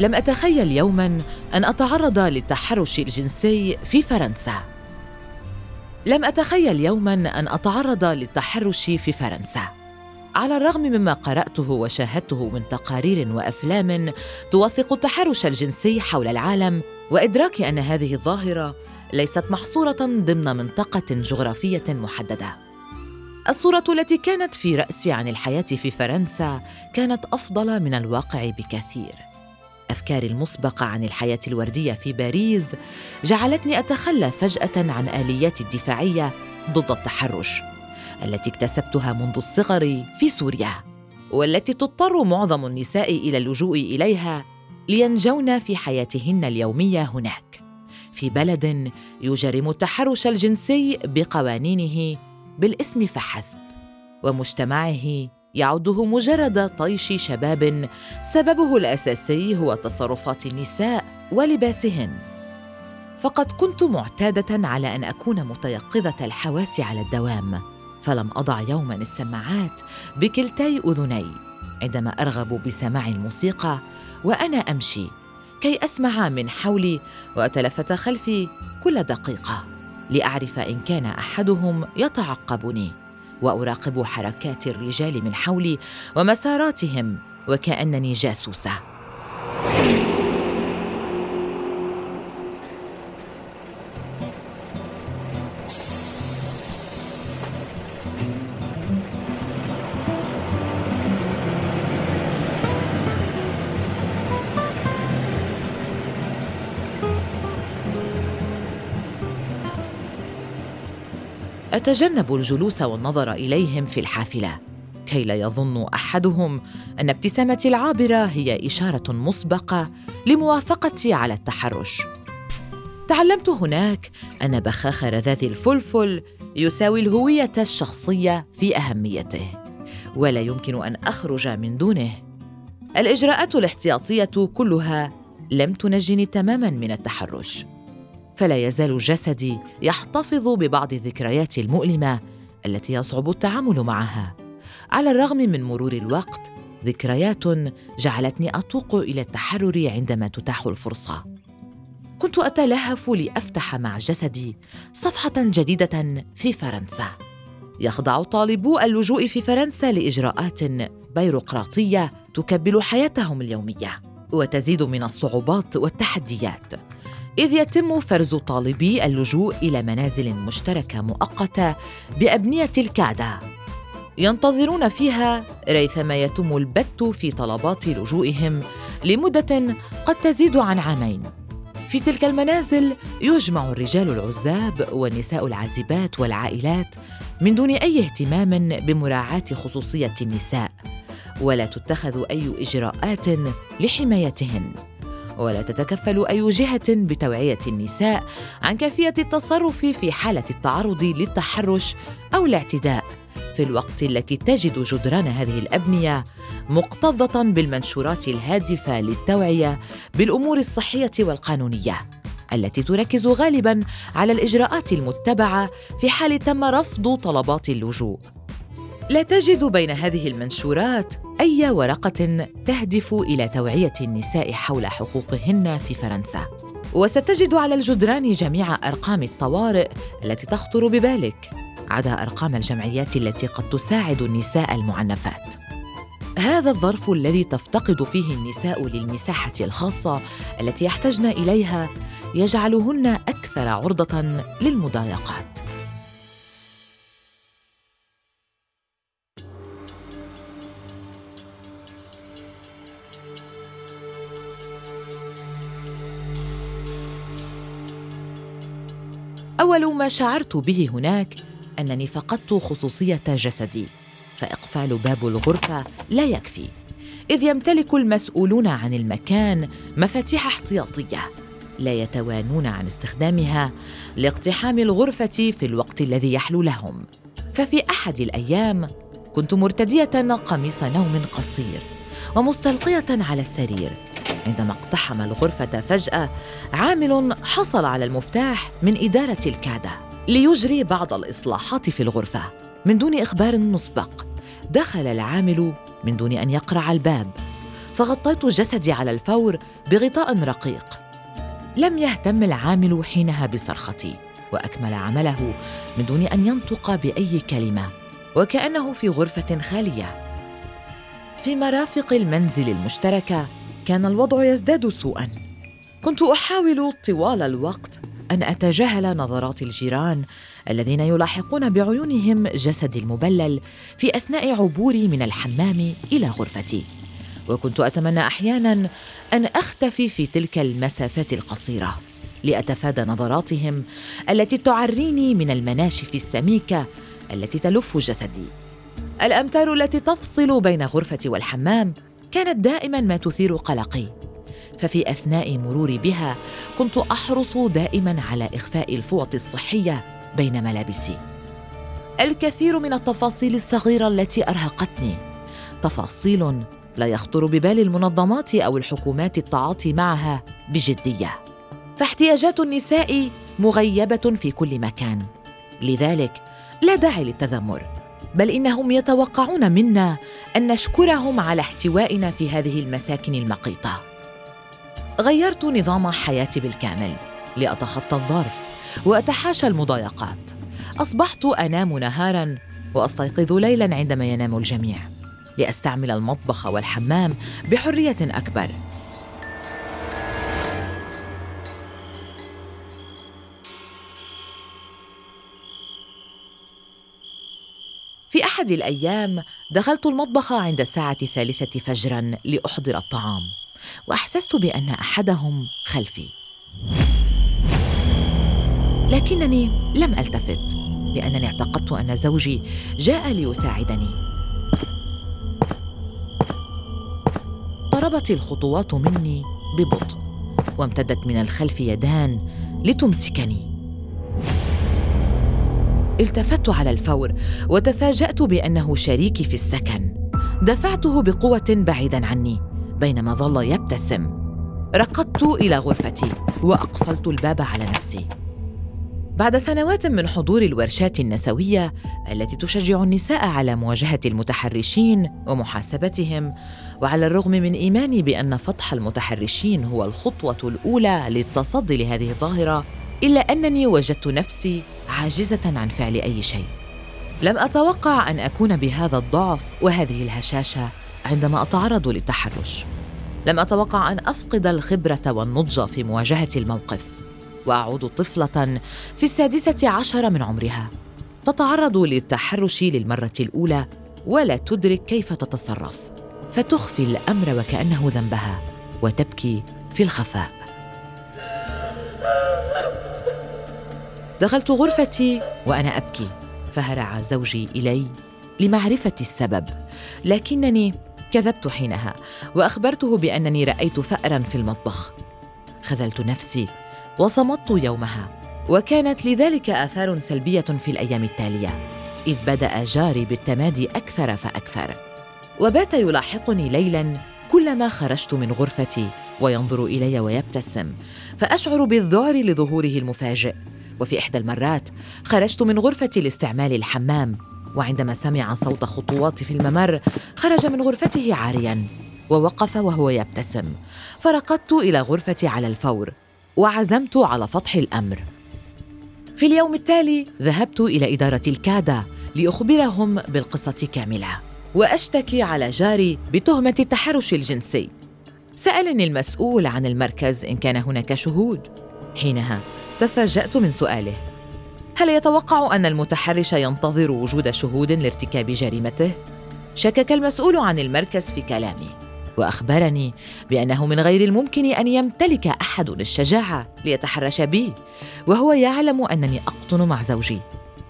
لم أتخيل يوما أن أتعرض للتحرش الجنسي في فرنسا. لم أتخيل يوما أن أتعرض للتحرش في فرنسا. على الرغم مما قرأته وشاهدته من تقارير وأفلام توثق التحرش الجنسي حول العالم وإدراك أن هذه الظاهرة ليست محصورة ضمن منطقة جغرافية محددة. الصورة التي كانت في رأسي عن الحياة في فرنسا كانت أفضل من الواقع بكثير. أفكاري المسبقة عن الحياة الوردية في باريس جعلتني أتخلى فجأة عن آلياتي الدفاعية ضد التحرش التي اكتسبتها منذ الصغر في سوريا والتي تضطر معظم النساء إلى اللجوء إليها لينجون في حياتهن اليومية هناك. في بلد يجرم التحرش الجنسي بقوانينه بالاسم فحسب ومجتمعه يعده مجرد طيش شباب. سببه الأساسي هو تصرفات النساء ولباسهن. فقد كنت معتادة على أن أكون متيقظة الحواس على الدوام فلم أضع يوما السماعات بكلتي أذني عندما أرغب بسماع الموسيقى وأنا أمشي كي أسمع من حولي وأتلفت خلفي كل دقيقة لأعرف إن كان أحدهم يتعقبني. وأراقب حركات الرجال من حولي ومساراتهم وكأنني جاسوسة. اتجنب الجلوس والنظر إليهم في الحافلة كي لا يظن أحدهم أن ابتسامتي العابرة هي إشارة مسبقة لموافقتي على التحرش. تعلمت هناك أن بخاخ رذاذ الفلفل يساوي الهوية الشخصية في أهميته ولا يمكن أن أخرج من دونه. الإجراءات الاحتياطية كلها لم تنجني تماما من التحرش. فلا يزال جسدي يحتفظ ببعض الذكريات المؤلمة التي يصعب التعامل معها. على الرغم من مرور الوقت ذكريات جعلتني أتوق إلى التحرر عندما تتاح الفرصة. كنت أتلهف لأفتح مع جسدي صفحة جديدة في فرنسا. يخضع طالبو اللجوء في فرنسا لإجراءات بيروقراطية تكبل حياتهم اليومية وتزيد من الصعوبات والتحديات. إذ يتم فرز طالبي اللجوء إلى منازل مشتركة مؤقتة بأبنية الكعدة. ينتظرون فيها ريثما يتم البت في طلبات لجوئهم لمدة قد تزيد عن عامين. في تلك المنازل يجمع الرجال العزاب والنساء العازبات والعائلات من دون أي اهتمام بمراعاة خصوصية النساء ولا تتخذ أي إجراءات لحمايتهن. ولا تتكفل أي جهة بتوعية النساء عن كيفية التصرف في حالة التعرض للتحرش أو الاعتداء. في الوقت التي تجد جدران هذه الأبنية مكتظه بالمنشورات الهادفة للتوعية بالأمور الصحية والقانونية التي تركز غالبا على الإجراءات المتبعة في حال تم رفض طلبات اللجوء. لا تجد بين هذه المنشورات أي ورقة تهدف إلى توعية النساء حول حقوقهن في فرنسا. وستجد على الجدران جميع أرقام الطوارئ التي تخطر ببالك عدا أرقام الجمعيات التي قد تساعد النساء المعنفات. هذا الظرف الذي تفتقد فيه النساء للمساحة الخاصة التي يحتجن إليها يجعلهن أكثر عرضة للمضايقات. أول ما شعرت به هناك أنني فقدت خصوصية جسدي فإقفال باب الغرفة لا يكفي إذ يمتلك المسؤولون عن المكان مفاتيح احتياطية لا يتوانون عن استخدامها لاقتحام الغرفة في الوقت الذي يحلو لهم. ففي أحد الأيام كنت مرتدية قميص نوم قصير ومستلقية على السرير عندما اقتحم الغرفة فجأة عامل حصل على المفتاح من إدارة الكادة ليجري بعض الإصلاحات في الغرفة. من دون إخبار مسبق دخل العامل من دون أن يقرع الباب. فغطيت جسدي على الفور بغطاء رقيق. لم يهتم العامل حينها بصرختي وأكمل عمله من دون أن ينطق بأي كلمة وكأنه في غرفة خالية. في مرافق المنزل المشتركة كان الوضع يزداد سوءا. كنت أحاول طوال الوقت أن أتجاهل نظرات الجيران الذين يلاحقون بعيونهم جسدي المبلل في أثناء عبوري من الحمام إلى غرفتي. وكنت أتمنى أحيانا أن أختفي في تلك المسافات القصيرة لأتفادى نظراتهم التي تعريني من المناشف السميكة التي تلف جسدي. الأمتار التي تفصل بين غرفتي والحمام كانت دائما ما تثير قلقي. ففي أثناء مروري بها كنت أحرص دائما على إخفاء الفوط الصحية بين ملابسي. الكثير من التفاصيل الصغيرة التي أرهقتني. تفاصيل لا يخطر ببال المنظمات أو الحكومات التعاطي معها بجدية. فاحتياجات النساء مغيبة في كل مكان. لذلك لا داعي للتذمر. بل إنهم يتوقعون منا أن نشكرهم على احتوائنا في هذه المساكن المقيتة. غيرت نظام حياتي بالكامل لأتخطى الظرف وأتحاشى المضايقات. أصبحت أنام نهارا وأستيقظ ليلا عندما ينام الجميع. لأستعمل المطبخ والحمام بحرية أكبر. في أحد الأيام دخلت المطبخ عند الساعة الثالثة فجرا لأحضر الطعام وأحسست بأن أحدهم خلفي. لكنني لم ألتفت لأنني اعتقدت أن زوجي جاء ليساعدني. اقتربت الخطوات مني ببطء وامتدت من الخلف يدان لتمسكني. التفت على الفور وتفاجأت بأنه شريكي في السكن. دفعته بقوة بعيدا عني بينما ظل يبتسم. ركضت إلى غرفتي وأقفلت الباب على نفسي. بعد سنوات من حضور الورشات النسوية التي تشجع النساء على مواجهة المتحرشين ومحاسبتهم وعلى الرغم من إيماني بأن فتح المتحرشين هو الخطوة الأولى للتصدي لهذه الظاهرة إلا أنني وجدت نفسي عاجزة عن فعل أي شيء. لم أتوقع أن أكون بهذا الضعف وهذه الهشاشة عندما أتعرض للتحرش. لم أتوقع أن أفقد الخبرة والنضج في مواجهة الموقف. وأعود طفلة في السادسة عشر من عمرها. تتعرض للتحرش للمرة الأولى ولا تدرك كيف تتصرف. فتخفي الأمر وكأنه ذنبها وتبكي في الخفاء. دخلت غرفتي وأنا أبكي. فهرع زوجي إلي لمعرفة السبب لكنني كذبت حينها وأخبرته بأنني رأيت فارا في المطبخ. خذلت نفسي وصمت يومها وكانت لذلك آثار سلبية في الأيام التالية إذ بدأ جاري بالتمادي أكثر فأكثر. وبات يلاحقني ليلا كلما خرجت من غرفتي وينظر إلي ويبتسم. فأشعر بالذعر لظهوره المفاجئ. وفي إحدى المرات خرجت من غرفتي لاستعمال الحمام وعندما سمع صوت خطواتي في الممر خرج من غرفته عاريا ووقف وهو يبتسم. فركضت إلى غرفتي على الفور وعزمت على فتح الأمر. في اليوم التالي ذهبت إلى إدارة الكادا لأخبرهم بالقصة كاملة وأشتكي على جاري بتهمة التحرش الجنسي. سألني المسؤول عن المركز إن كان هناك شهود. حينها تفاجأت من سؤاله. هل يتوقع أن المتحرش ينتظر وجود شهود لارتكاب جريمته؟ شكك المسؤول عن المركز في كلامي وأخبرني بأنه من غير الممكن أن يمتلك أحد الشجاعه ليتحرش بي وهو يعلم أنني أقطن مع زوجي.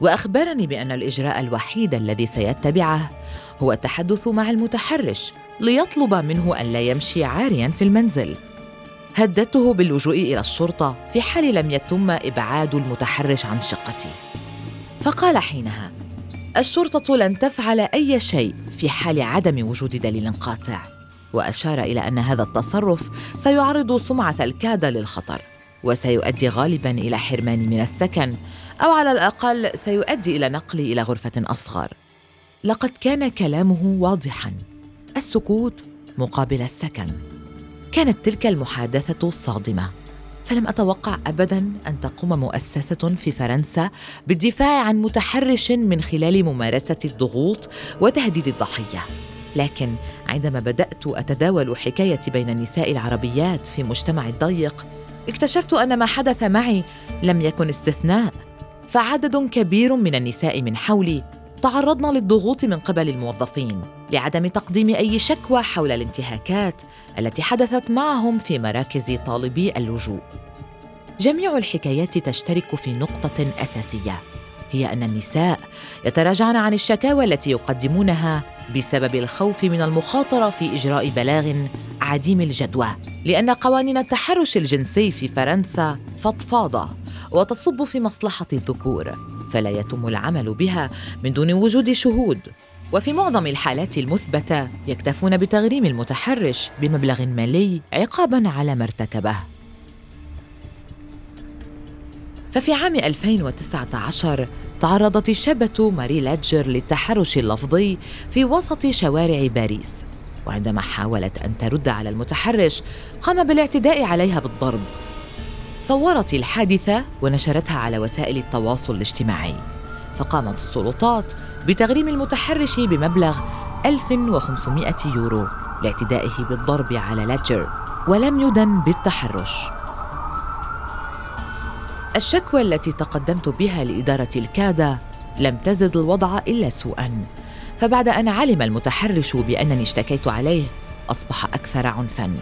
وأخبرني بأن الإجراء الوحيد الذي سيتبعه هو التحدث مع المتحرش ليطلب منه أن لا يمشي عاريا في المنزل. هددته باللجوء إلى الشرطه في حال لم يتم إبعاد المتحرش عن شقتي فقال حينها الشرطه لن تفعل أي شيء في حال عدم وجود دليل قاطع. وأشار إلى أن هذا التصرف سيعرض سمعة الكاده للخطر وسيؤدي غالبا إلى حرماني من السكن أو على الأقل سيؤدي إلى نقلي إلى غرفة أصغر. لقد كان كلامه واضحا السكوت مقابل السكن. كانت تلك المحادثة صادمه فلم أتوقع ابدا أن تقوم مؤسسة في فرنسا بالدفاع عن متحرش من خلال ممارسة الضغوط وتهديد الضحية. لكن عندما بدأت أتداول حكاية بين النساء العربيات في مجتمع الضيق اكتشفت أن ما حدث معي لم يكن استثناء. فعدد كبير من النساء من حولي تعرضن للضغوط من قبل الموظفين لعدم تقديم أي شكوى حول الانتهاكات التي حدثت معهم في مراكز طالبي اللجوء. جميع الحكايات تشترك في نقطة أساسية هي أن النساء يتراجعن عن الشكاوى التي يقدمونها بسبب الخوف من المخاطرة في إجراء بلاغ عديم الجدوى لأن قوانين التحرش الجنسي في فرنسا فضفاضة وتصب في مصلحة الذكور فلا يتم العمل بها من دون وجود شهود. وفي معظم الحالات المثبتة يكتفون بتغريم المتحرش بمبلغ مالي عقابا على ما ارتكبه. ففي عام 2019 تعرضت الشابة ماري لادجر للتحرش اللفظي في وسط شوارع باريس. وعندما حاولت أن ترد على المتحرش قام بالاعتداء عليها بالضرب. صورت الحادثة ونشرتها على وسائل التواصل الاجتماعي. فقامت السلطات بتغريم المتحرش بمبلغ 1500 يورو لاعتدائه بالضرب على لاتجر ولم يدن بالتحرش. الشكوى التي تقدمت بها لإدارة الكادة لم تزد الوضع إلا سوءاً. فبعد أن علم المتحرش بأنني اشتكيت عليه أصبح أكثر عنفاً.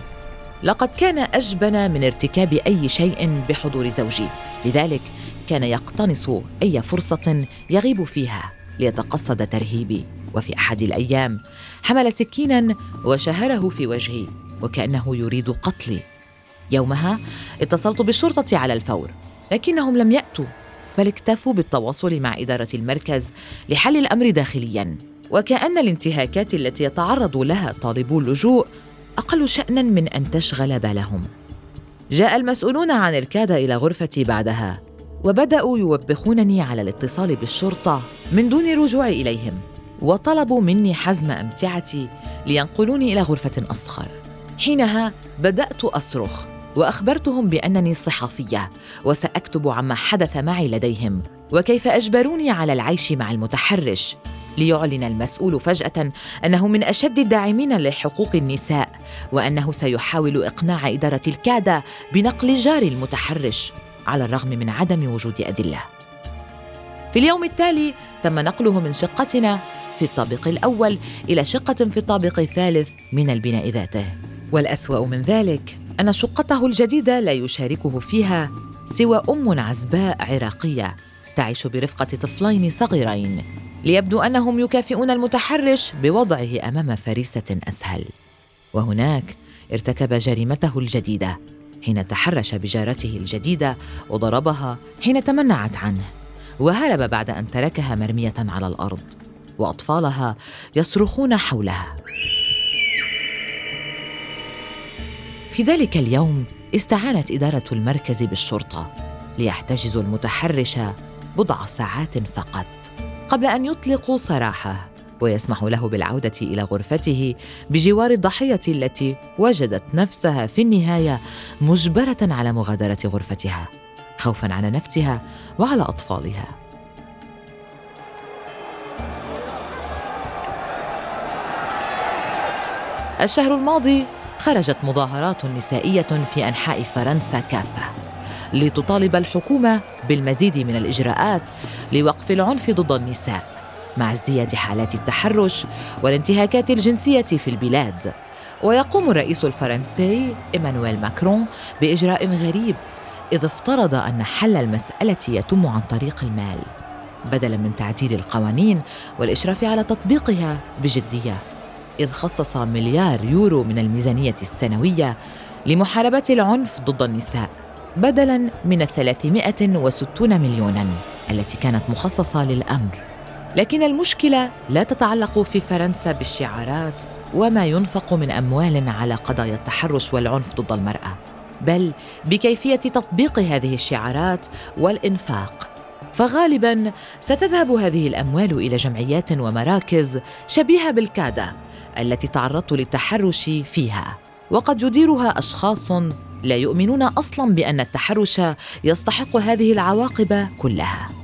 لقد كان أجبن من ارتكاب أي شيء بحضور زوجي. لذلك كان يقتنص أي فرصة يغيب فيها ليتقصد ترهيبي. وفي أحد الأيام حمل سكينا وشهره في وجهي وكأنه يريد قتلي. يومها اتصلت بالشرطة على الفور. لكنهم لم يأتوا بل اكتفوا بالتواصل مع إدارة المركز لحل الأمر داخلياً. وكأن الانتهاكات التي يتعرض لها طالبو اللجوء أقل شانا من أن تشغل بالهم. جاء المسؤولون عن الكاد إلى غرفتي بعدها وبدأوا يوبخونني على الاتصال بالشرطة من دون رجوع إليهم وطلبوا مني حزم أمتعتي لينقلوني إلى غرفة أصغر. حينها بدأت أصرخ. وأخبرتهم بأنني صحفية وسأكتب عما حدث معي لديهم وكيف أجبروني على العيش مع المتحرش. ليعلن المسؤول فجأة أنه من أشد الداعمين لحقوق النساء وأنه سيحاول إقناع إدارة الكادة بنقل جاري المتحرش على الرغم من عدم وجود أدلة. في اليوم التالي تم نقله من شقتنا في الطابق الأول إلى شقة في الطابق الثالث من البناء ذاته. والأسوأ من ذلك أن شقته الجديده لا يشاركه فيها سوى أم عزباء عراقية تعيش برفقة طفلين صغيرين ليبدو أنهم يكافئون المتحرش بوضعه أمام فريسة أسهل. وهناك ارتكب جريمته الجديدة حين تحرش بجارته الجديدة وضربها حين تمنعت عنه وهرب بعد أن تركها مرمية على الأرض وأطفالها يصرخون حولها. في ذلك اليوم استعانت إدارة المركز بالشرطة ليحتجزوا المتحرش بضع ساعات فقط قبل أن يطلقوا سراحه ويسمح له بالعودة إلى غرفته بجوار الضحية التي وجدت نفسها في النهاية مجبرة على مغادرة غرفتها خوفا على نفسها وعلى أطفالها. الشهر الماضي خرجت مظاهرات نسائية في أنحاء فرنسا كافة لتطالب الحكومة بالمزيد من الإجراءات لوقف العنف ضد النساء مع ازدياد حالات التحرش والانتهاكات الجنسية في البلاد. ويقوم الرئيس الفرنسي إيمانويل ماكرون بإجراء غريب إذ افترض أن حل المسألة يتم عن طريق المال بدلا من تعديل القوانين والإشراف على تطبيقها بجدية. إذ خصص مليار يورو من الميزانية السنوية لمحاربة العنف ضد النساء بدلا من الثلاثمائة وستون مليونا التي كانت مخصصة للأمر. لكن المشكلة لا تتعلق في فرنسا بالشعارات وما ينفق من أموال على قضايا التحرش والعنف ضد المرأة بل بكيفية تطبيق هذه الشعارات والإنفاق. فغالبا ستذهب هذه الأموال إلى جمعيات ومراكز شبيهة بالكادا التي تعرضت للتحرش فيها وقد يديرها أشخاص لا يؤمنون أصلا بأن التحرش يستحق هذه العواقب كلها.